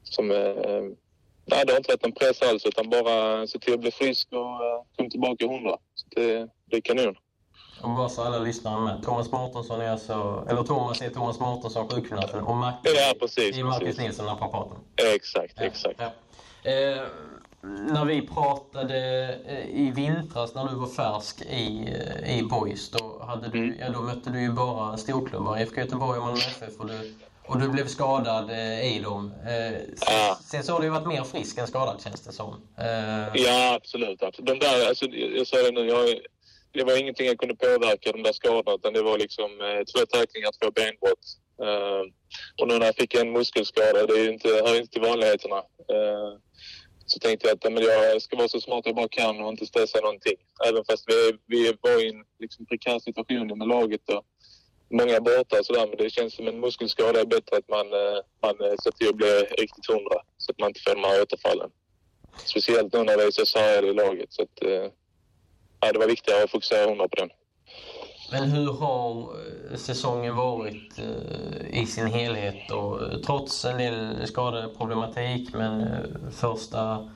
som eh, Nej, det har inte varit en press alls utan bara se till att bli frisk och komma tillbaka hundra. Så det, det är kanon. Och bara så alla lyssnare med. Thomas Mårtensson är alltså, eller Thomas är Thomas Mårtensson, sjukgymnasten och Macke ja, precis, är Marcus Nilsson, naprapaten. Exakt, ja, exakt. Ja. Eh, när vi pratade eh, i vintras när du var färsk i, eh, i Boys, då, hade du, Mm. ja, då mötte du ju bara storklubbar, IFK Göteborg och Malmö FF och du, och du blev skadad eh, i dem. Eh, Ja. Sen så har du ju varit mer frisk än skadad känns det som. Eh, Ja, absolut. absolut. De där, alltså, jag sa det nu, jag, det var ingenting jag kunde påverka de där skadorna utan det var liksom två tacklingar, två benbrott. Och nu när jag fick en muskelskada, det är ju inte, hör inte till vanligheterna. Så tänkte jag att men jag ska vara så smart jag bara kan och inte stressa någonting. Även fast vi, vi var i en liksom, prekär situation med laget och många borta och sådär. Men det känns som en muskelskada är bättre att man, eh, man eh, ser till att bli riktigt hundra så att man inte får de här återfallen. Speciellt nu när det är så sargade i laget. Så att, eh, ja, det var viktigare att fokusera hundra på den. Men hur har säsongen varit i sin helhet? Och, eh, trots en del skadeproblematik, men eh, första,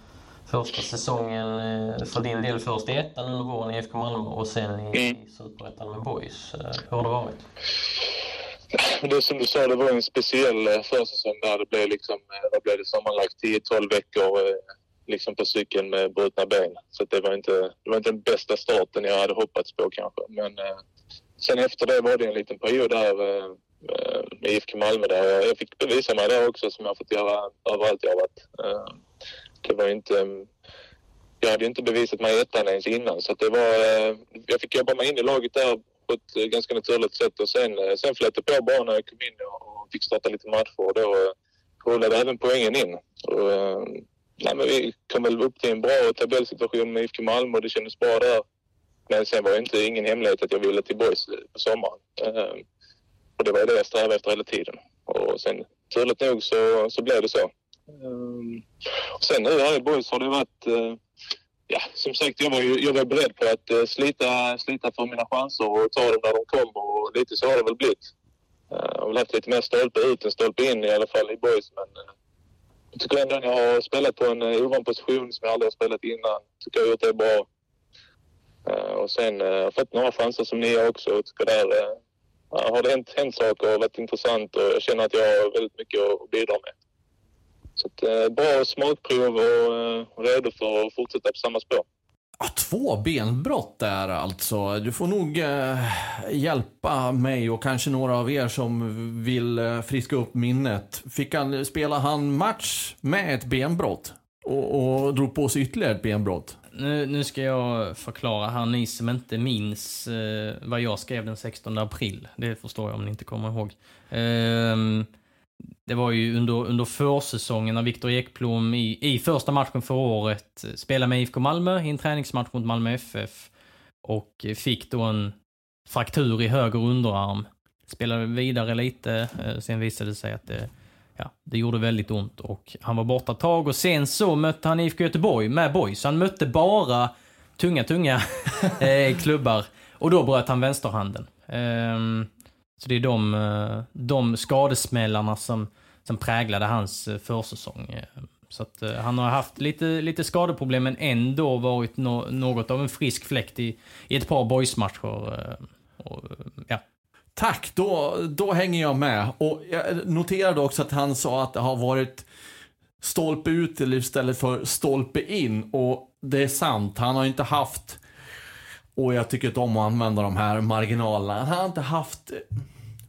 första säsongen eh, för din del först i ettan under våren i IFK Malmö och sen i, Mm. i Superettan med Boys. Hur har det varit? Det som du sa, det var en speciell försäsong där det blev liksom, vad blev det sammanlagt 10-12 veckor liksom på cykeln med brutna ben. Så det var inte, det var inte den bästa starten jag hade hoppats på kanske. Men eh, sen efter det var det en liten period där eh, Eh, med IFK Malmö där jag, fick bevisa mig där också som jag har fått göra överallt jag har varit. Eh, det var inte mm, jag hade ju inte bevisat mig i ettan ens innan så det var, eh, jag fick jobba mig in i laget där på ett ganska naturligt sätt och sen, sen flöt det på bara när jag kom in och, fick starta lite matcher och då rullade även poängen in. Och, nej, men vi kom väl upp till en bra tabellsituation med IFK Malmö och det kändes bra där. Men sen var det inte ingen hemlighet att jag ville till Boys på sommaren. Och det var det jag strävade efter hela tiden. Och sen turligt nog så, så blev det så. Um, och sen nu här i Boys har det varit Uh, ja, som sagt, jag var, ju, jag var beredd på att uh, slita, slita för mina chanser och ta dem när de kom och lite så har det väl blivit. Uh, jag har väl haft lite mer stolpe ut än stolpe in i alla fall i boys men uh, jag tycker ändå att jag har spelat på en uh, ovan position som jag aldrig har spelat innan. tycker jag har gjort det bra. Uh, och sen uh, har jag fått några chanser som ni har också och tycker där uh, har det hänt, hänt saker och varit intressant och jag känner att jag har väldigt mycket att bidra med. Så att, eh, bra smakprov och eh, redo för att fortsätta på samma spår. Ja, två benbrott där alltså. Du får nog eh, hjälpa mig och kanske några av er som vill eh, friska upp minnet. Fick han, spela han match med ett benbrott? Och, och drog på sig ytterligare ett benbrott? Nu, nu ska jag förklara här, ni som inte minns eh, vad jag skrev den 16 april. Det förstår jag om ni inte kommer ihåg. Eh, det var ju under, under försäsongen när Viktor Ekblom i, i första matchen för året spelade med IFK Malmö i en träningsmatch mot Malmö FF. Och fick då en fraktur i höger underarm. Spelade vidare lite, eh, sen visade det sig att det, ja, det gjorde väldigt ont och han var borta ett tag och sen så mötte han IFK Göteborg med boys. Han mötte bara tunga, tunga eh, klubbar och då bröt han vänsterhanden. Ehm, så det är de, eh, de skadesmällarna som, som präglade hans eh, försäsong. Så att han har haft lite, lite skadeproblem men ändå varit no, något av en frisk fläkt i, i ett par boysmatcher. och, Ja, Tack, då, då hänger jag med. Och jag noterade också att han sa att det har varit stolpe ut istället för stolpe in. Och det är sant, han har inte haft, och jag tycker inte om att använda de här marginalerna, han har inte haft, eh,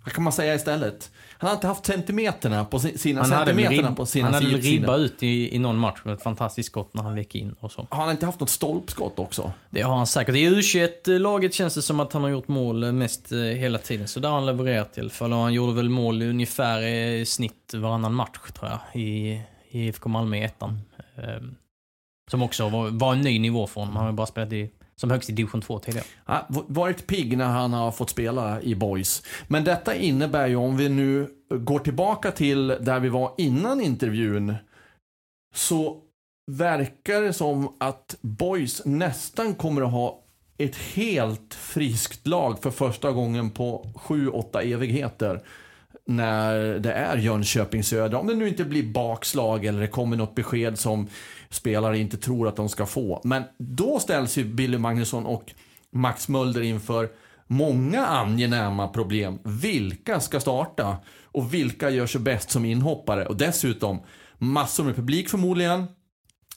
vad kan man säga istället? Han har inte haft centimeterna på si- sina han centimeterna på sina han hade väl ribba ut i, i någon match med ett fantastiskt skott när han vek in och så. Har han inte haft något stolpskott också? Det har han säkert. I U21-laget känns det som att han har gjort mål mest eh, hela tiden. Så där har han levererat i alla fall. Och han gjorde väl mål ungefär i snitt varannan match, tror jag, i, i IFK Malmö i ettan. Ehm, Som också var, var en ny nivå för honom. Han har ju bara spelat i, som högst i division 2 tidigare. Ja, varit pigg när han har fått spela i Boys. Men detta innebär ju, om vi nu går tillbaka till där vi var innan intervjun, så verkar det som att Boys nästan kommer att ha ett helt friskt lag för första gången på sju, åtta evigheter. När det är Jönköping Södra. Om det nu inte blir bakslag eller det kommer något besked som spelare inte tror att de ska få. Men då ställs ju Billy Magnusson och Max Mölder inför många angenäma problem. Vilka ska starta? Och vilka gör sig bäst som inhoppare? Och dessutom massor med publik förmodligen.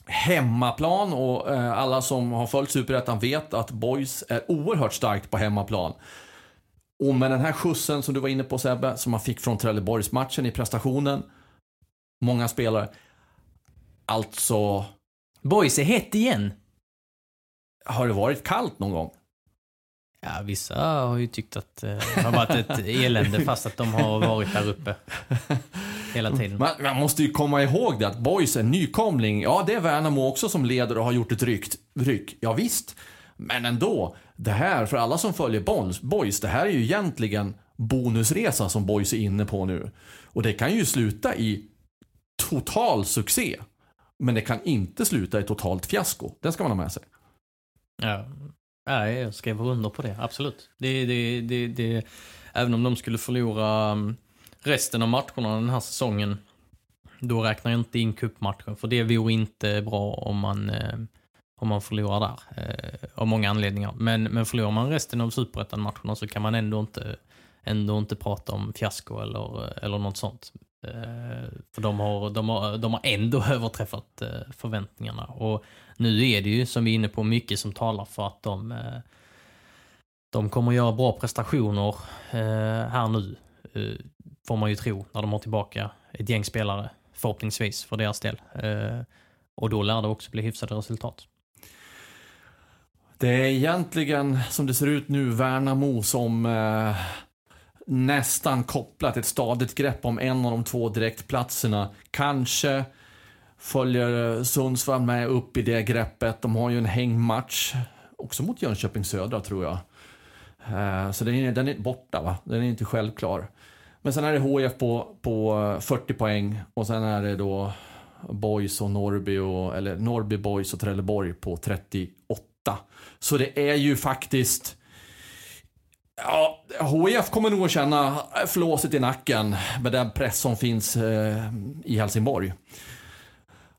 hemmaplan och eh, alla som har följt Superettan vet att Boys är oerhört starkt på hemmaplan. Och med den här skjutsen som du var inne på Sebbe, som man fick från Trelleborgsmatchen i prestationen. Många spelare. Alltså, Boys är hett igen. har det varit kallt någon gång? Ja, vissa har ju tyckt att det har varit ett elände fast att de har varit där uppe hela tiden. Man, man måste ju komma ihåg det att Boys är nykomling. Ja, det är Värnamo också som leder och har gjort ett ryck. ryck. Ja, visst. Men ändå, det här, för alla som följer Boys, Boys, det här är ju egentligen bonusresa som Boys är inne på nu. Och det kan ju sluta i total succé. Men det kan inte sluta i totalt fiasko. Det ska man ha med sig. Ja. Jag skriver under på det. Absolut. Det, det, det, det, även om de skulle förlora mm, resten av matcherna den här säsongen, då räknar jag inte in cupmatchen. För det vore inte bra om man, eh, om man förlorar där. Eh, av många anledningar. Men, men förlorar man resten av superettan-matcherna så kan man ändå inte, ändå inte prata om fiasko eller, eller något sånt. Eh, för de har, de, har, de har ändå överträffat eh, förväntningarna. Och nu är det ju, som vi är inne på, mycket som talar för att de, eh, de kommer göra bra prestationer här nu. Får man ju tro, när de har tillbaka ett gäng spelare, förhoppningsvis, för deras del. Och då lär det också bli hyfsade resultat. Det är egentligen, som det ser ut nu, Värnamo som eh, nästan kopplat ett stadigt grepp om en av de två direktplatserna. Kanske följer eh, Sundsvall med upp i det greppet. De har ju en hängmatch, också mot Jönköping Södra tror jag. Eh, så den är, den är borta va, den är inte självklar. Men sen är det HF på, på eh, 40 poäng och sen är det då Boys och Norby, och, eller Norrby, Boys och Trelleborg på 38. Så det är ju faktiskt Ja, HIF kommer nog att känna flåset i nacken med den press som finns eh, i Helsingborg.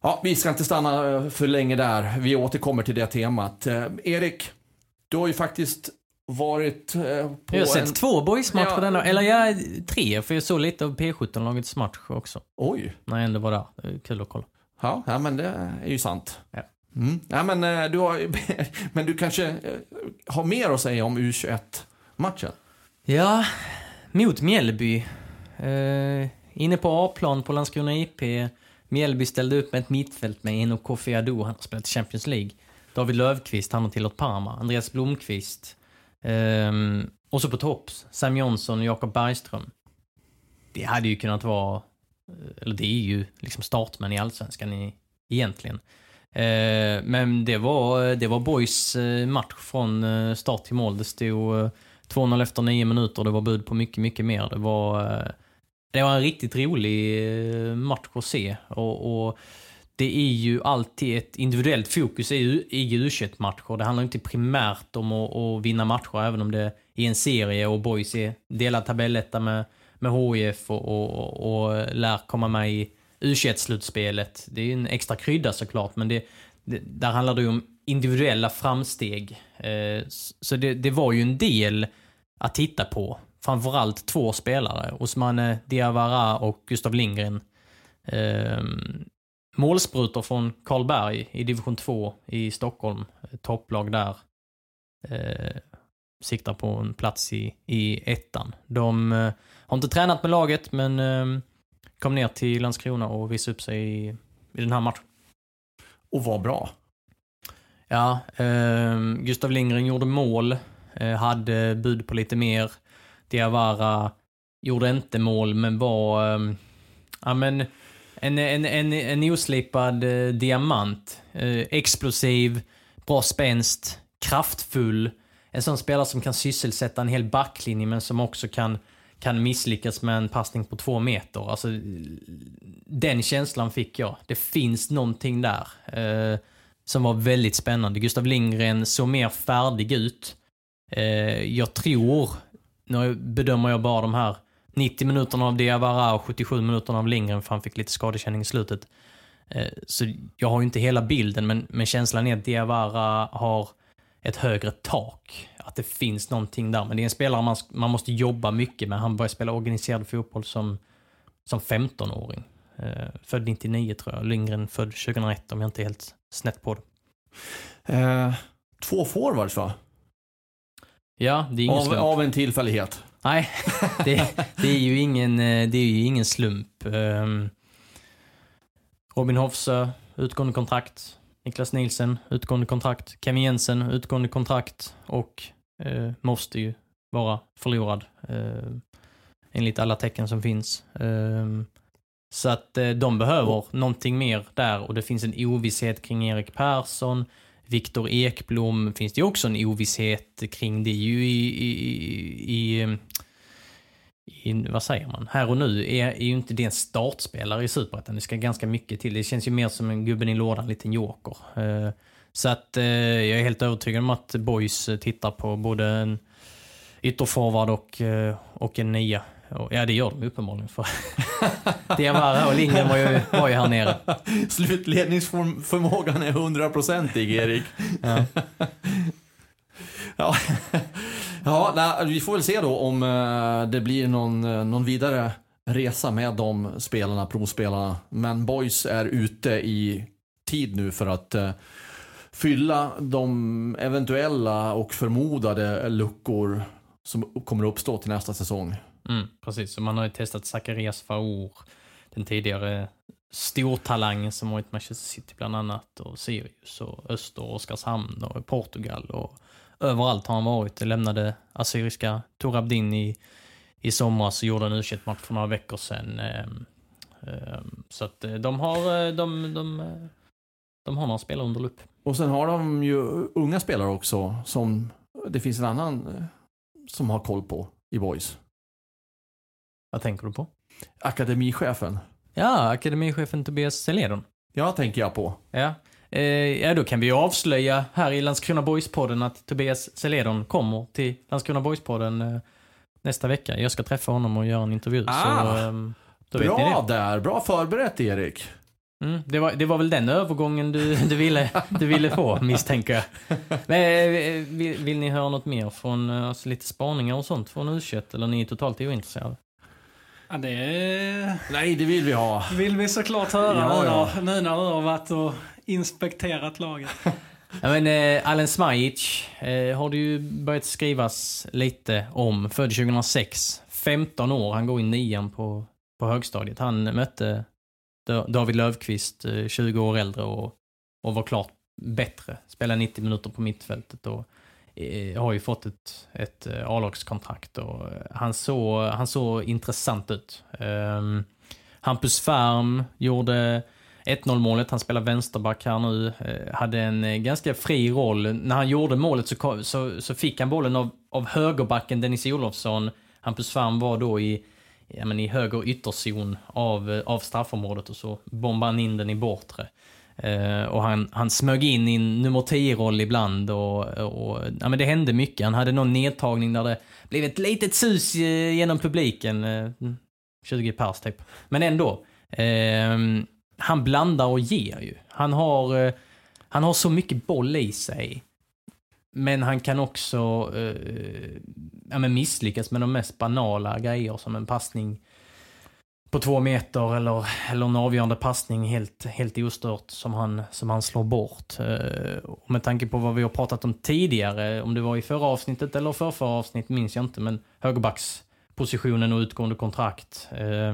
Ja, vi ska inte stanna eh, för länge där. Vi återkommer till det temat. Eh, Erik, du har ju faktiskt varit på Jag har sett en... två boysmatcher ja. denna, eller ja, tre, för jag såg lite av P17-lagets match också. Oj. När jag ändå var där. Kul att kolla. Ja, ja men det är ju sant. Ja. Mm. Ja, men, du har, men du kanske har mer att säga om U21 matchen? Ja, mot Mjällby. Eh, inne på A-plan på Landskrona IP. Mjällby ställde upp med ett mittfält med Eno Kofi Adu, han har spelat Champions League. David Lövqvist, han har tillhört Parma. Andreas Blomqvist. Um, och så på topp, Sam Jonsson och Jakob Bergström. Det hade ju kunnat vara, eh, eller det är ju liksom startmän i Allsvenskan i, egentligen. Uh, men det var, det var Boys eh, match från start till mål. Det stod 2-0 efter nio minuter. Det var bud på mycket, mycket mer. Det var, eh, det var en riktigt rolig eh, match att se. Och, och det är ju alltid ett individuellt fokus i, i U21-matcher. Det handlar inte primärt om att, att, vinna matcher, även om det är en serie och Boys är delad tabelletta med, med HIF och, och, och lär komma med i U21-slutspelet. Det är ju en extra krydda såklart, men det, det, där handlar det ju om individuella framsteg. Eh, så det, det, var ju en del att titta på. Framförallt två spelare, Osmane Diawara och Gustav Lindgren. Ehm, målsprutor från Karlberg i division 2 i Stockholm. Topplag där. Eh, siktar på en plats i, i ettan. De eh, har inte tränat med laget, men ehm, kom ner till Landskrona och visade upp sig i, i den här matchen. Och var bra. Ja, eh, Gustav Lindgren gjorde mål. Eh, hade bud på lite mer. Diawara gjorde inte mål, men var... Eh, ja, men en, en, en, en oslipad eh, diamant. Eh, explosiv, bra spänst, kraftfull. En sån spelare som kan sysselsätta en hel backlinje, men som också kan, kan misslyckas med en passning på två meter. Alltså, den känslan fick jag. Det finns någonting där. Eh, som var väldigt spännande. Gustav Lindgren såg mer färdig ut. Eh, jag tror, nu bedömer jag bara de här 90 minuterna av Diawara och 77 minuterna av Lindgren för han fick lite skadekänning i slutet. Eh, så jag har ju inte hela bilden men, men känslan är att Diawara har ett högre tak. Att det finns någonting där. Men det är en spelare man, man måste jobba mycket med. Han började spela organiserad fotboll som, som 15-åring. Eh, född 99 tror jag. Lindgren född 2001 om jag inte är helt snett på det. Eh, två forwards va? Ja, det är ingen Av, slump. av en tillfällighet. Nej, det, det, är ju ingen, eh, det är ju ingen slump. Ehm, Robin Hofsö, utgående kontrakt. Niklas Nielsen, utgående kontrakt. Kevin Jensen, utgående kontrakt. Och eh, måste ju vara förlorad. Eh, enligt alla tecken som finns. Ehm, så att eh, de behöver någonting mer där och det finns en ovisshet kring Erik Persson. Viktor Ekblom finns det ju också en ovisshet kring. Det är ju i, i, i, i, i vad säger man, här och nu är, är ju inte det en startspelare i Superettan. Det ska ganska mycket till. Det känns ju mer som en gubben i lådan, en liten joker. Eh, så att eh, jag är helt övertygad om att Boys tittar på både en ytterforward och, eh, och en nia. Ja, det gör de uppenbarligen. För Diawara och Lindgren var ju, var ju här nere. Slutledningsförmågan är hundraprocentig, Erik. Ja. Ja, ja nej, vi får väl se då om eh, det blir någon, eh, någon vidare resa med de spelarna, provspelarna. Men Boys är ute i tid nu för att eh, fylla de eventuella och förmodade luckor som kommer uppstå till nästa säsong. Mm, precis, så man har ju testat Zacharias Faur, den tidigare stortalangen som varit Manchester City bland annat, och Sirius och Öster och Oskarshamn och Portugal och överallt har han varit. Lämnade assyriska Torabdin i, i somras och gjorde en u match för några veckor sedan. Ehm, ehm, Så att eh, de har, eh, de, de, eh, de har några spelare under lupp. Och sen har de ju unga spelare också som det finns en annan som har koll på i Boys. Vad tänker du på? Akademichefen. Ja, akademichefen Tobias Seledon. Ja, tänker jag på. Ja. Eh, ja, då kan vi ju avslöja här i Landskrona Boys-podden att Tobias Seledon kommer till Landskrona Boys-podden eh, nästa vecka. Jag ska träffa honom och göra en intervju. Ah, så, ehm, ni Bra det. där, bra förberett Erik. Mm, det, var, det var väl den övergången du, du, ville, du ville få, misstänker jag. Men, eh, vill, vill ni höra något mer från eh, alltså, lite spaningar och sånt från u eller ni är totalt ointresserade? Ja, det Nej, det vill vi ha. vill vi såklart höra Ja, ja. nu när du har varit och inspekterat laget. Ja, men, eh, Alen Smajic eh, har det ju börjat skrivas lite om. Född 2006. 15 år. Han går i nian på, på högstadiet. Han mötte Da- David Löfqvist, eh, 20 år äldre och, och var klart bättre. Spelade 90 minuter på mittfältet och Eh, har ju fått ett, ett eh, A-lagskontrakt. Och eh, han, såg, han såg intressant ut. Um, Hampus Färm gjorde 1-0 målet, han spelar vänsterback här nu, hade en ganska fri roll. När han gjorde målet så, kom, så, så fick han bollen av, av högerbacken Dennis Olofsson. Hampus Färm var då i, ja, men i höger ytterzon av, av straffområdet och så bombade han in den i bortre. Uh, och han, han smög in i en nummer 10-roll ibland och, och ja, men det hände mycket. Han hade någon nedtagning där det blev ett litet sus eh, genom publiken. Eh, mm, uh, 20 pers typ. Men ändå. Uh, han blandar och ger ju. Han har, han har så mycket boll i sig. Men han kan också ja, men misslyckas med de mest banala grejer som en passning på två meter eller, eller en avgörande passning helt, helt ostört som han, som han slår bort. Eh, och med tanke på vad vi har pratat om tidigare, om det var i förra avsnittet eller för förra avsnitt minns jag inte, men högerbackspositionen och utgående kontrakt. Eh,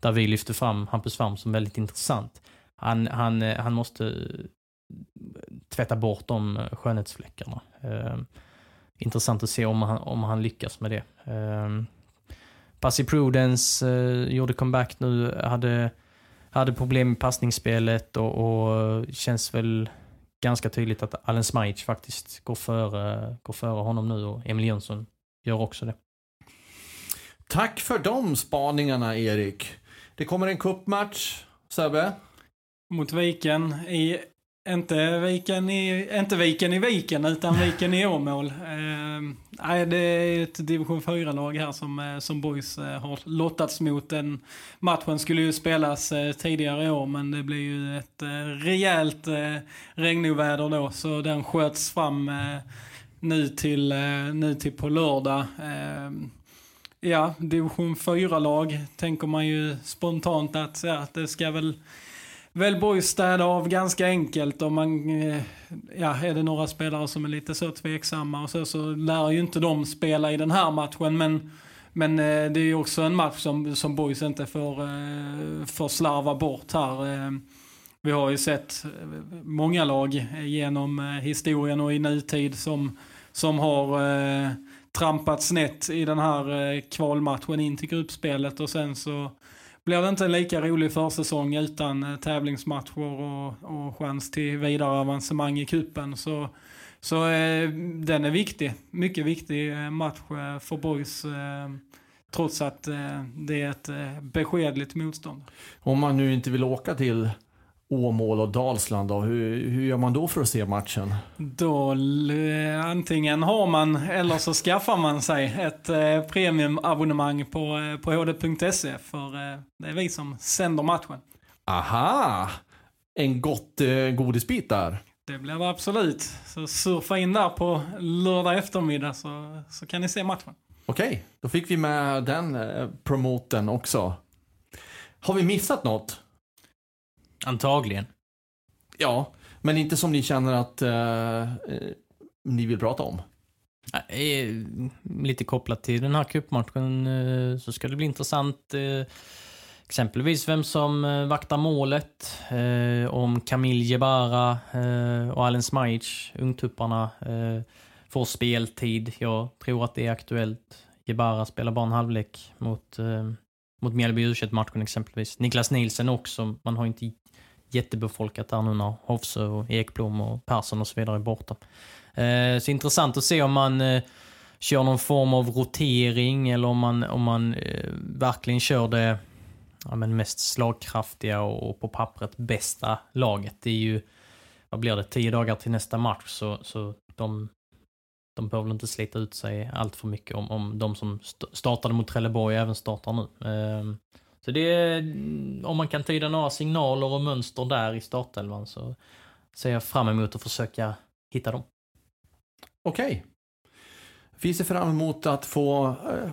där vi lyfte fram Hampus Färm som väldigt intressant. Han, han, eh, han måste tvätta bort de skönhetsfläckarna. Intressant att se om han, om han lyckas med det. Eh, Passy Prudence eh, gjorde comeback nu, hade, hade problem med passningsspelet och, och känns väl ganska tydligt att Allen Smajic faktiskt går före, går före honom nu och Emil Jönsson gör också det. Tack för de spaningarna, Erik. Det kommer en cupmatch, Sebbe. Mot Viken i, inte Viken i, inte Viken i Viken, utan Viken i Åmål. Eh, det är ett division 4-lag här som, eh, som Boys eh, har lottats mot. Den matchen skulle ju spelas eh, tidigare i år, men det blev ju ett rejält eh, regnoväder då, så den sköts fram eh, nu, till, nu till på lördag. Eh, ja, division 4-lag tänker man ju spontant att ja, det ska väl väl Boys städa av ganska enkelt. Om man, eh, ja, är det några spelare som är lite så tveksamma och så, så lär ju inte de spela i den här matchen. Men, men eh, det är ju också en match som, som Boys inte får, eh, får slarva bort här. Vi har ju sett många lag genom historien och i nutid som, som har trampat snett i den här kvalmatchen in till gruppspelet och sen så blir det inte en lika rolig försäsong utan eh, tävlingsmatcher och, och chans till vidare avancemang i kuppen så, så eh, den är viktig. Mycket viktig eh, match eh, för boys eh, trots att eh, det är ett beskedligt motstånd. Om man nu inte vill åka till Åmål och Dalsland då? Hur, hur gör man då för att se matchen? Då antingen har man eller så skaffar man sig ett eh, premiumabonnemang på, eh, på hd.se för eh, det är vi som sänder matchen. Aha! En gott eh, godisbit där. Det blir det absolut. Så surfa in där på lördag eftermiddag så, så kan ni se matchen. Okej, okay, då fick vi med den eh, promoten också. Har vi missat något? Antagligen. Ja, men inte som ni känner att uh, ni vill prata om. Lite kopplat till den här cupmatchen uh, så ska det bli intressant. Uh, exempelvis vem som vaktar målet. om Kamil Jebara och Alen Smajic, ungtupparna, får speltid. Jag tror att det är aktuellt. Jebara spelar bara en halvlek mot mot Mjällby u matchen exempelvis. Niklas Nielsen också. Man har inte jättebefolkat där nu när Hofse och Ekblom och Persson och så vidare är borta. Eh, så intressant att se om man eh, kör någon form av rotering eller om man, om man eh, verkligen kör det ja, men mest slagkraftiga och, på pappret bästa laget. Det är ju, vad blir det, tio dagar till nästa match så, så de, de behöver inte slita ut sig allt för mycket om, om de som st startade mot Trelleborg även startar nu. Ehm, så det är, mm, om man kan tyda några signaler och mönster där i startelvan så ser jag fram emot att försöka hitta dem. Okej. Okay. Vi ser fram emot att få, eh,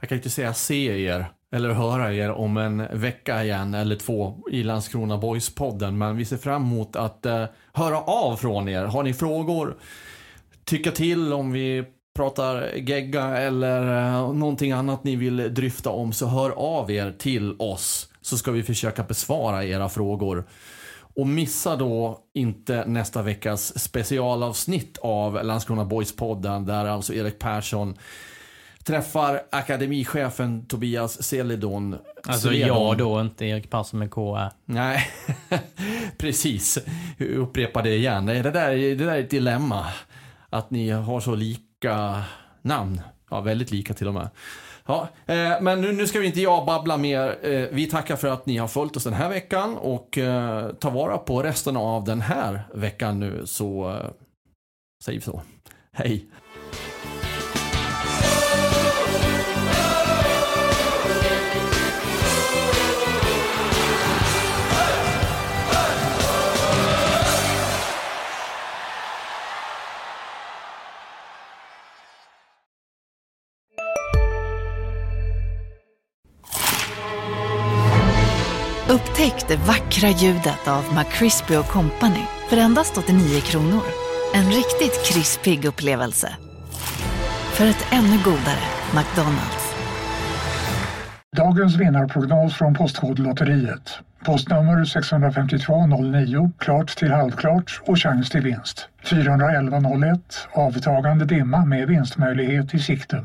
jag kan inte säga se er eller höra er om en vecka igen eller två i Landskrona Boys-podden. Men vi ser fram emot att eh, höra av från er. Har ni frågor? Tycka till om vi pratar gegga eller uh, någonting annat ni vill dryfta om så hör av er till oss så ska vi försöka besvara era frågor. Och missa då inte nästa veckas specialavsnitt av Landskrona Boys-podden där alltså Erik Persson träffar akademichefen Tobias Selidon. Alltså jag då, inte Erik Persson med K. Nej, precis. Upprepa det igen. Det där, det där är ett dilemma. Att ni har så lika lika namn. Ja, väldigt lika till och med. Ja, eh, men nu, nu ska vi inte jag babbla mer. Eh, vi tackar för att ni har följt oss den här veckan och eh, ta vara på resten av den här veckan nu så eh, säger vi så. Hej! Upptäck det vackra ljudet av McCrispy Company för endast 89 kronor. En riktigt krispig upplevelse. För ett ännu godare McDonalds. Dagens vinnarprognos från Postkodlotteriet. Postnummer 65209, klart till halvklart och chans till vinst. 41101, avtagande dimma med vinstmöjlighet i sikte.